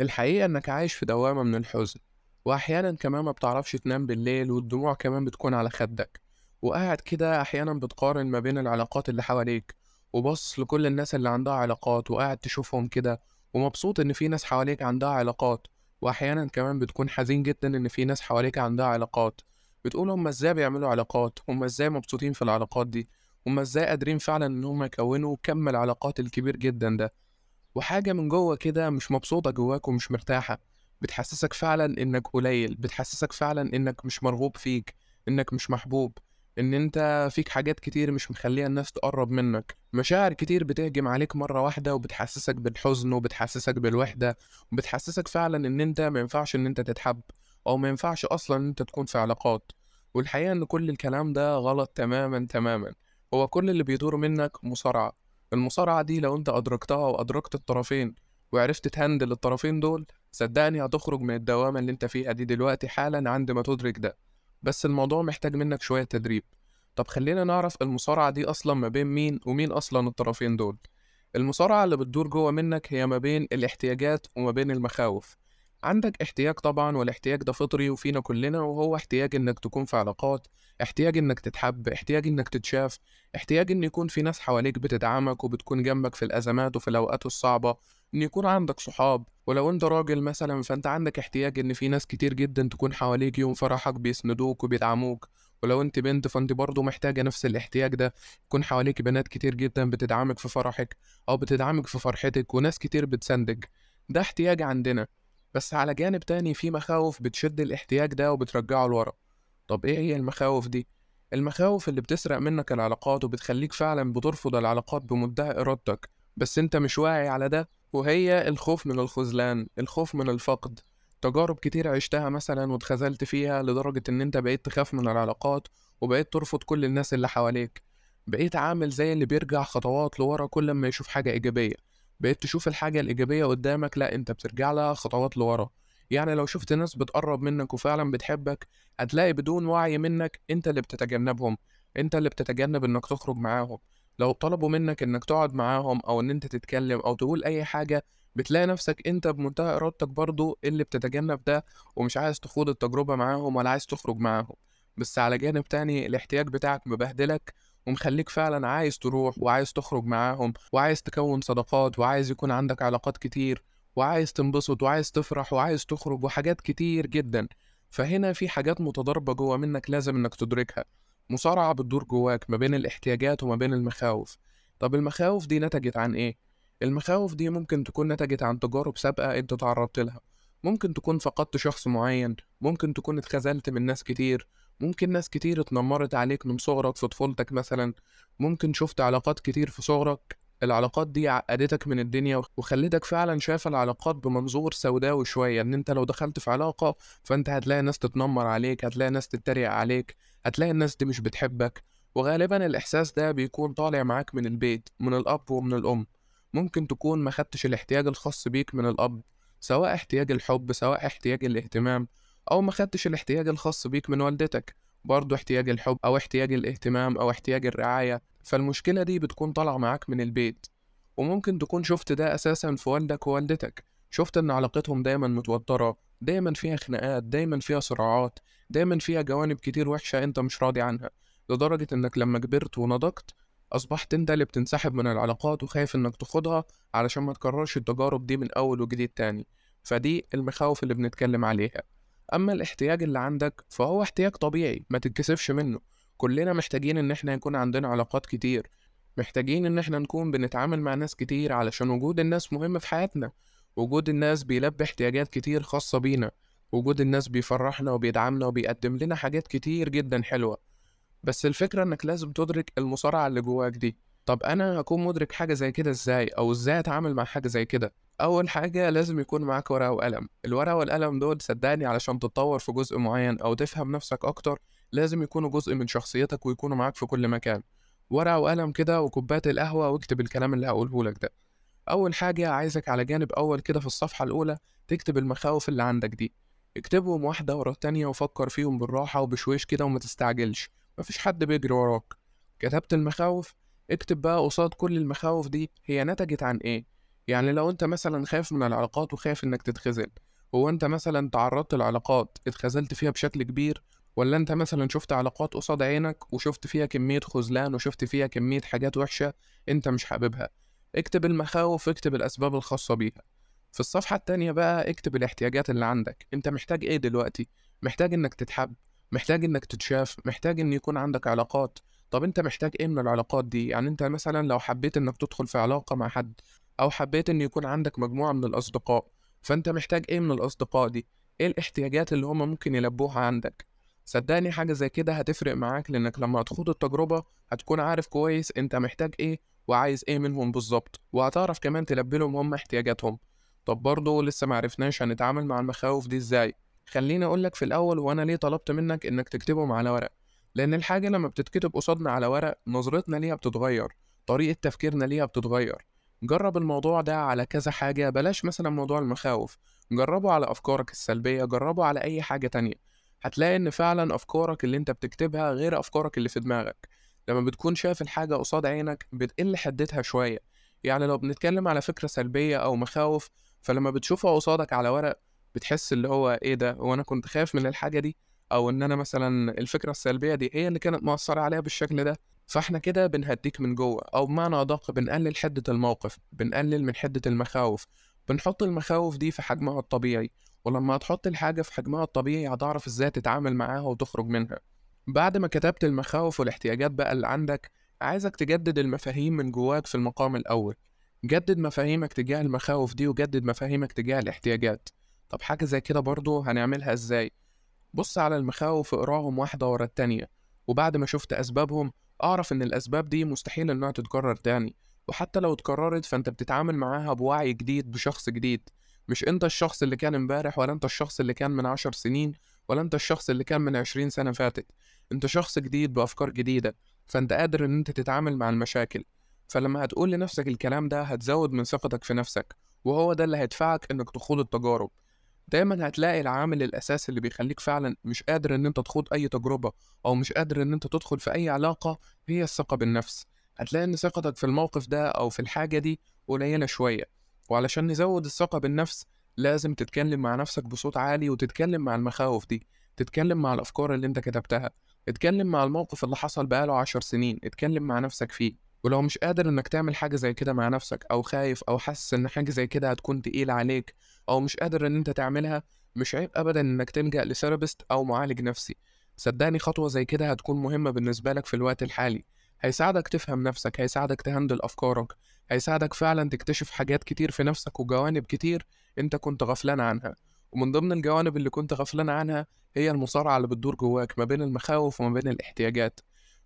الحقيقة إنك عايش في دوامة من الحزن وأحيانا كمان ما بتعرفش تنام بالليل والدموع كمان بتكون على خدك وقاعد كده أحيانا بتقارن ما بين العلاقات اللي حواليك وبص لكل الناس اللي عندها علاقات وقاعد تشوفهم كده ومبسوط إن في ناس حواليك عندها علاقات وأحيانا كمان بتكون حزين جدا إن في ناس حواليك عندها علاقات. بتقول هما إزاي بيعملوا علاقات؟ هما إزاي مبسوطين في العلاقات دي؟ هما إزاي قادرين فعلا إن هما يكونوا كم العلاقات الكبير جدا ده؟ وحاجة من جوه كده مش مبسوطة جواك ومش مرتاحة. بتحسسك فعلا إنك قليل بتحسسك فعلا إنك مش مرغوب فيك إنك مش محبوب إن أنت فيك حاجات كتير مش مخليها الناس تقرب منك. مشاعر كتير بتهجم عليك مرة واحدة وبتحسسك بالحزن وبتحسسك بالوحدة وبتحسسك فعلا إن أنت ما ينفعش إن أنت تتحب أو ما ينفعش أصلا إن أنت تكون في علاقات. والحقيقة إن كل الكلام ده غلط تماما تماما. هو كل اللي بيدور منك مصارعة. المصارعة دي لو انت أدركتها وأدركت الطرفين وعرفت تهندل الطرفين دول صدقني هتخرج من الدوامة اللي انت فيها دي دلوقتي حالا عند ما تدرك ده. بس الموضوع محتاج منك شوية تدريب. طب خلينا نعرف المصارعة دي أصلا ما بين مين ومين أصلا الطرفين دول. المصارعة اللي بتدور جوه منك هي ما بين الاحتياجات وما بين المخاوف. عندك احتياج طبعا والاحتياج ده فطري وفينا كلنا وهو احتياج إنك تكون في علاقات احتياج إنك تتحب احتياج إنك تتشاف احتياج إن يكون في ناس حواليك بتدعمك وبتكون جنبك في الأزمات وفي الأوقات الصعبة إن يكون عندك صحاب. ولو أنت راجل مثلا فأنت عندك احتياج إن في ناس كتير جدا تكون حواليك يوم فرحك بيسندوك وبيدعموك. ولو أنت بنت فأنت برضه محتاجة نفس الاحتياج ده يكون حواليك بنات كتير جدا بتدعمك في فرحك أو بتدعمك في فرحتك وناس كتير بتساندك ده احتياج عندنا. بس على جانب تاني في مخاوف بتشد الاحتياج ده وبترجعه لورا. طب إيه هي المخاوف دي؟ المخاوف اللي بتسرق منك العلاقات وبتخليك فعلا بترفض العلاقات بمنتهى إرادتك بس أنت مش واعي على ده وهي الخوف من الخذلان الخوف من الفقد. تجارب كتير عشتها مثلا واتخذلت فيها لدرجة إن أنت بقيت تخاف من العلاقات وبقيت ترفض كل الناس اللي حواليك. بقيت عامل زي اللي بيرجع خطوات لورا كل ما يشوف حاجة إيجابية. بقيت تشوف الحاجة الإيجابية قدامك لأ أنت بترجع لها خطوات لورا. يعني لو شفت ناس بتقرب منك وفعلا بتحبك هتلاقي بدون وعي منك أنت اللي بتتجنبهم أنت اللي بتتجنب إنك تخرج معاهم. لو طلبوا منك إنك تقعد معاهم أو إن أنت تتكلم أو تقول أي حاجة بتلاقي نفسك أنت بمنتهى إرادتك برضو اللي بتتجنب ده ومش عايز تخوض التجربة معاهم ولا عايز تخرج معاهم. بس على جانب تاني الاحتياج بتاعك مبهدلك ومخليك فعلا عايز تروح وعايز تخرج معاهم وعايز تكون صداقات وعايز يكون عندك علاقات كتير وعايز تنبسط وعايز تفرح وعايز تخرج وحاجات كتير جدا. فهنا في حاجات متضاربة جوا منك لازم إنك تدركها. مصارعة بتدور جواك ما بين الاحتياجات وما بين المخاوف. طب المخاوف دي نتجت عن إيه؟ المخاوف دي ممكن تكون نتجت عن تجارب سابقة أنت تعرضت لها. ممكن تكون فقدت شخص معين ممكن تكون اتخذلت من ناس كتير ممكن ناس كتير اتنمرت عليك من صغرك في طفولتك مثلا ممكن شفت علاقات كتير في صغرك العلاقات دي عقدتك من الدنيا وخلتك فعلا شايف العلاقات بمنظور سوداوي شوية إن أنت لو دخلت في علاقة فأنت هتلاقي ناس تتنمر عليك هتلاقي ناس تتريق عليك هتلاقي الناس دي مش بتحبك. وغالبا الإحساس ده بيكون طالع معاك من البيت من الأب ومن الأم. ممكن تكون ما خدتش الاحتياج الخاص بيك من الأب سواء احتياج الحب سواء احتياج الاهتمام. أو ما خدتش الاحتياج الخاص بيك من والدتك برضه احتياج الحب أو احتياج الاهتمام أو احتياج الرعاية فالمشكلة دي بتكون طالعة معاك من البيت. وممكن تكون شفت ده أساسا في والدك ووالدتك شفت إن علاقتهم دايما متوترة دايما فيها خناقات دايما فيها صراعات دايما فيها جوانب كتير وحشة أنت مش راضي عنها. لدرجة إنك لما كبرت ونضجت أصبحت أنت اللي بتنسحب من العلاقات وخايف إنك تاخدها علشان ما تكررش التجارب دي من أول وجديد تاني. فدي المخاوف اللي بنتكلم عليها. أما الاحتياج اللي عندك فهو احتياج طبيعي ما تتكسفش منه. كلنا محتاجين إن إحنا يكون عندنا علاقات كتير. محتاجين إن إحنا نكون بنتعامل مع ناس كتير علشان وجود الناس مهم في حياتنا. وجود الناس بيلبي احتياجات كتير خاصة بينا. وجود الناس بيفرحنا وبيدعمنا وبيقدم لنا حاجات كتير جدا حلوة. بس الفكرة إنك لازم تدرك المصارعة اللي جواك دي. طب أنا هكون مدرك حاجة زي كده إزاي؟ أو إزاي أتعامل مع حاجة زي كده؟ أول حاجة لازم يكون معاك ورقة وقلم. الورقة والقلم دول صدقني علشان تتطور في جزء معين أو تفهم نفسك أكتر لازم يكونوا جزء من شخصيتك ويكونوا معاك في كل مكان. ورقة وقلم كده وكوباية القهوة واكتب الكلام اللي هقوله لك ده. أول حاجة عايزك على جانب أول كده في الصفحة الأولى تكتب المخاوف اللي عندك دي. اكتبهم واحدة ورا التانية وفكر فيهم بالراحة وبشويش كده وما تستعجلش. مفيش حد بيجري وراك. كتبت المخاوف اكتب بقى قصاد كل المخاوف دي هي نتجت عن إيه؟ يعني لو أنت مثلًا خايف من العلاقات وخايف إنك تتخذل، هو أنت مثلًا تعرضت لعلاقات اتخذلت فيها بشكل كبير، والّا أنت مثلًا شُفت علاقات قصاد عينك وشُفت فيها كمية خذلان وشُفت فيها كمية حاجات وحشة أنت مش حاببها؟ اكتب المخاوف، اكتب الأسباب الخاصة بيها. في الصفحة التانية بقى اكتب الاحتياجات اللي عندك، أنت محتاج إيه دلوقتي؟ محتاج إنك تتحب، محتاج إنك تتشاف، محتاج إن يكون عندك علاقات، طب أنت محتاج إيه من العلاقات دي؟ يعني أنت مثلًا لو حبيت إنك تدخل في علاقة مع حد، أو حبيت إن يكون عندك مجموعة من الأصدقاء، فأنت محتاج إيه من الأصدقاء دي؟ إيه الاحتياجات اللي هُم ممكن يلبوها عندك؟ صدقني حاجة زي كده هتفرق معاك لإنك لما هتخوض التجربة هتكون عارف كويس أنت محتاج إيه وعايز إيه منهم بالضبط، وهتعرف كمان تلبي لهم هُم احتياجاتهم. طب برضه لسه معرفناش هنتعامل مع المخاوف دي إزاي؟ خلّيني أقول لك في الأول هو أنا ليه طلبت منك إنك تكتبهم على ورق، لإن الحاجة لما بتتكتب قصادنا على ورق نظرتنا ليها بتتغير، طريقة تفكيرنا ليها بتتغير. جرب الموضوع ده على كذا حاجة بلاش مثلًا موضوع المخاوف، جربه على أفكارك السلبية، جربه على أي حاجة تانية، هتلاقي إن فعلًا أفكارك اللي أنت بتكتبها غير أفكارك اللي في دماغك، لما بتكون شايف الحاجة قصاد عينك بتقل حدتها شوية، يعني لو بنتكلم على فكرة سلبية أو مخاوف فلما بتشوفها قصادك على ورق بتحس اللي هو إيه ده؟ هو أنا كنت خايف من الحاجة دي، أو إن أنا مثلًا الفكرة السلبية دي هي اللي كانت مأثرة عليَّ بالشكل ده، فإحنا كده بنهديك من جوه، أو بمعنى أدق بنقلل حدة الموقف، بنقلل من حدة المخاوف، بنحط المخاوف دي في حجمها الطبيعي، ولما هتحط الحاجة في حجمها الطبيعي هتعرف إزاي تتعامل معاها وتخرج منها. بعد ما كتبت المخاوف والاحتياجات بقى اللي عندك، عايزك تجدد المفاهيم من جواك في المقام الأول، جدد مفاهيمك تجاه المخاوف دي وجدد مفاهيمك تجاه الاحتياجات. طب حاجة زي كده برضه هنعملها إزاي؟ بُص على المخاوف اقراهم واحدة ورا التانية، وبعد ما شُفت أسبابهم أعرف إن الأسباب دي مستحيل إنها تتكرر تاني، وحتى لو اتكررت فأنت بتتعامل معاها بوعي جديد بشخص جديد، مش أنت الشخص اللي كان إمبارح ولا أنت الشخص اللي كان من 10 سنين ولا أنت الشخص اللي كان من 20 سنة فاتت، أنت شخص جديد بأفكار جديدة، فأنت قادر إن أنت تتعامل مع المشاكل، فلما هتقول لنفسك الكلام ده هتزود من ثقتك في نفسك، وهو ده اللي هيدفعك إنك تخوض التجارب. دايمًا هتلاقي العامل الأساسي اللي بيخليك فعلًا مش قادر إن أنت تخوض أي تجربة، أو مش قادر إن أنت تدخل في أي علاقة هي الثقة بالنفس، هتلاقي إن ثقتك في الموقف ده أو في الحاجة دي قليلة شوية، وعلشان نزود الثقة بالنفس لازم تتكلم مع نفسك بصوت عالي وتتكلم مع المخاوف دي، تتكلم مع الأفكار اللي أنت كتبتها، اتكلم مع الموقف اللي حصل بقى له 10 سنين، اتكلم مع نفسك فيه. ولو مش قادر إنك تعمل حاجة زي كده مع نفسك أو خايف أو حاسس إن حاجة زي كده هتكون تقيلة عليك أو مش قادر إن أنت تعملها، مش عيب أبدًا إنك تلجأ لثيرابيست أو معالج نفسي، صدقني خطوة زي كده هتكون مهمة بالنسبة لك في الوقت الحالي، هيساعدك تفهم نفسك، هيساعدك تهندل أفكارك، هيساعدك فعلًا تكتشف حاجات كتير في نفسك وجوانب كتير أنت كنت غفلان عنها، ومن ضمن الجوانب اللي كنت غفلان عنها هي المصارعة اللي بتدور جواك ما بين المخاوف وما بين الاحتياجات.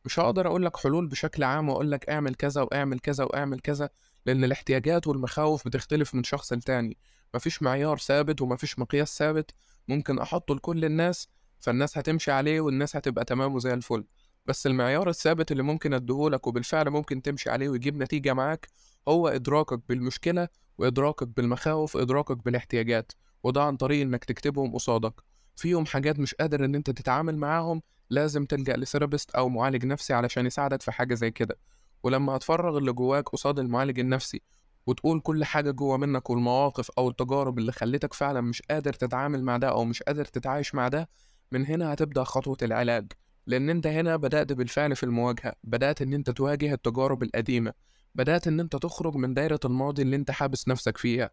مش هاقدر أقول لك حلول بشكل عام وأقول لك اعمل كذا واعمل كذا واعمل كذا، لإن الاحتياجات والمخاوف بتختلف من شخص لتاني، ما فيش معيار ثابت وما فيش مقياس ثابت ممكن أحطه لكل الناس فالناس هتمشي عليه والناس هتبقى تمام وزي الفل، بس المعيار الثابت اللي ممكن أديه لك وبالفعل ممكن تمشي عليه ويجيب نتيجة معاك هو إدراكك بالمشكلة وإدراكك بالمخاوف وإدراكك بالاحتياجات، وده عن طريق إنك تكتبهم قصادك، فيهم حاجات مش قادر إن أنت تتعامل معاهم لازم تلجأ لثيرابيست أو معالج نفسي علشان يساعدك في حاجة زي كده، ولما هتفرغ اللي جواك قصاد المعالج النفسي وتقول كل حاجة جوا منك والمواقف أو التجارب اللي خلتك فعلًا مش قادر تتعامل مع ده أو مش قادر تتعايش مع ده، من هنا هتبدأ خطوة العلاج، لإن أنت هنا بدأت بالفعل في المواجهة، بدأت إن أنت تواجه التجارب القديمة، بدأت إن أنت تخرج من دايرة الماضي اللي أنت حابس نفسك فيها،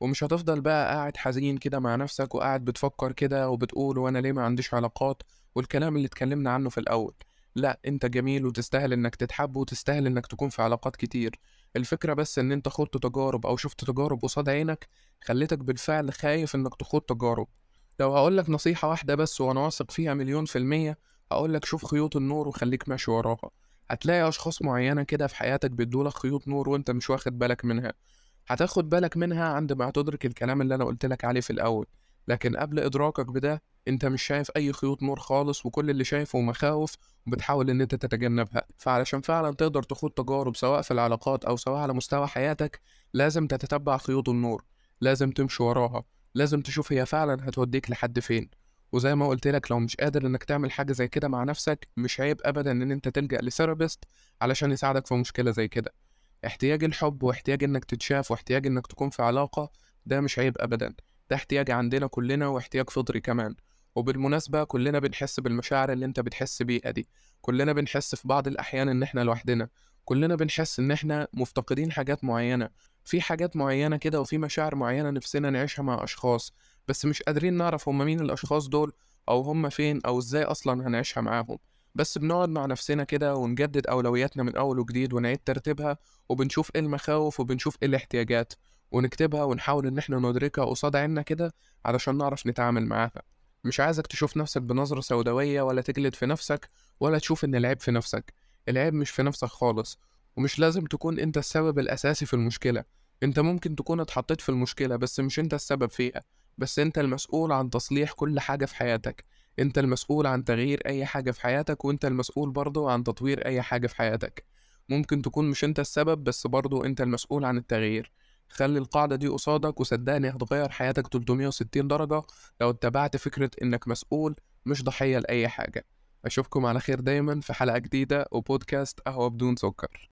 ومش هتفضل بقى قاعد حزين كده مع نفسك وقاعد بتفكر كده وبتقول هو أنا ليه ما عنديش علاقات؟ والكلام اللي اتكلمنا عنه في الأول، لأ أنت جميل وتستاهل إنك تتحب وتستاهل إنك تكون في علاقات كتير، الفكرة بس إن أنت خُضت تجارب أو شُفت تجارب قصاد عينك خلّتك بالفعل خايف إنك تخوض تجارب، لو هاقول لك نصيحة واحدة بس وأنا واثق فيها مليون في المِيّة هاقول لك شوف خيوط النور وخليك ماشي وراها، هتلاقي أشخاص معينة كده في حياتك بيدّوا لك خيوط نور وأنت مش واخد بالك منها، هتاخد بالك منها عند ما هتدرك الكلام اللي أنا قُلت لك عليه في الأول، لكن قبل إدراكك بده أنت مش شايف أي خيوط نور خالص وكل اللي شايفه مخاوف وبتحاول إن أنت تتجنبها، فعلشان فعلًا تقدر تخوض تجارب سواء في العلاقات أو سواء على مستوى حياتك لازم تتتبع خيوط النور، لازم تمشي وراها، لازم تشوف هي فعلًا هتوديك لحد فين، وزي ما قُلت لك لو مش قادر إنك تعمل حاجة زي كده مع نفسك مش عيب أبدًا إن أنت تلجأ لثيرابيست علشان يساعدك في مشكلة زي كده، احتياج الحب واحتياج إنك تتشاف واحتياج إنك تكون في علاقة ده مش عيب أبدا. ده احتياج عندنا كلنا واحتياج فطري كمان. وبالمناسبة كلنا بنحس بالمشاعر اللي انت بتحس بيها دي. كلنا بنحس في بعض الأحيان إن إحنا لوحدنا. كلنا بنحس إن إحنا مفتقدين حاجات معينة. في حاجات معينة كده وفي مشاعر معينة نفسنا نعيشها مع أشخاص بس مش قادرين نعرف هما مين الأشخاص دول أو هما فين أو إزاي أصلا هنعيشها معاهم. بس بنقعد مع نفسنا كده ونجدد أولوياتنا من أول وجديد ونعيد ترتيبها وبنشوف إيه المخاوف وبنشوف إيه الاحتياجات. ونكتبها ونحاول إن إحنا ندركها قصاد عيننا كده علشان نعرف نتعامل معاها. مش عايزك تشوف نفسك بنظرة سوداوية ولا تجلد في نفسك ولا تشوف إن العيب في نفسك. العيب مش في نفسك خالص ومش لازم تكون أنت السبب الأساسي في المشكلة. أنت ممكن تكون اتحطيت في المشكلة بس مش أنت السبب فيها بس أنت المسؤول عن تصليح كل حاجة في حياتك. أنت المسؤول عن تغيير أي حاجة في حياتك وأنت المسؤول برضه عن تطوير أي حاجة في حياتك. ممكن تكون مش أنت السبب بس برضه أنت المسؤول عن التغيير. خلي القاعدة دي قصادك وصدقني هتغير حياتك 360 درجة لو اتبعت فكرة إنك مسؤول مش ضحية لأي حاجة. أشوفكم على خير دايما في حلقة جديدة وبودكاست قهوة بدون سكر.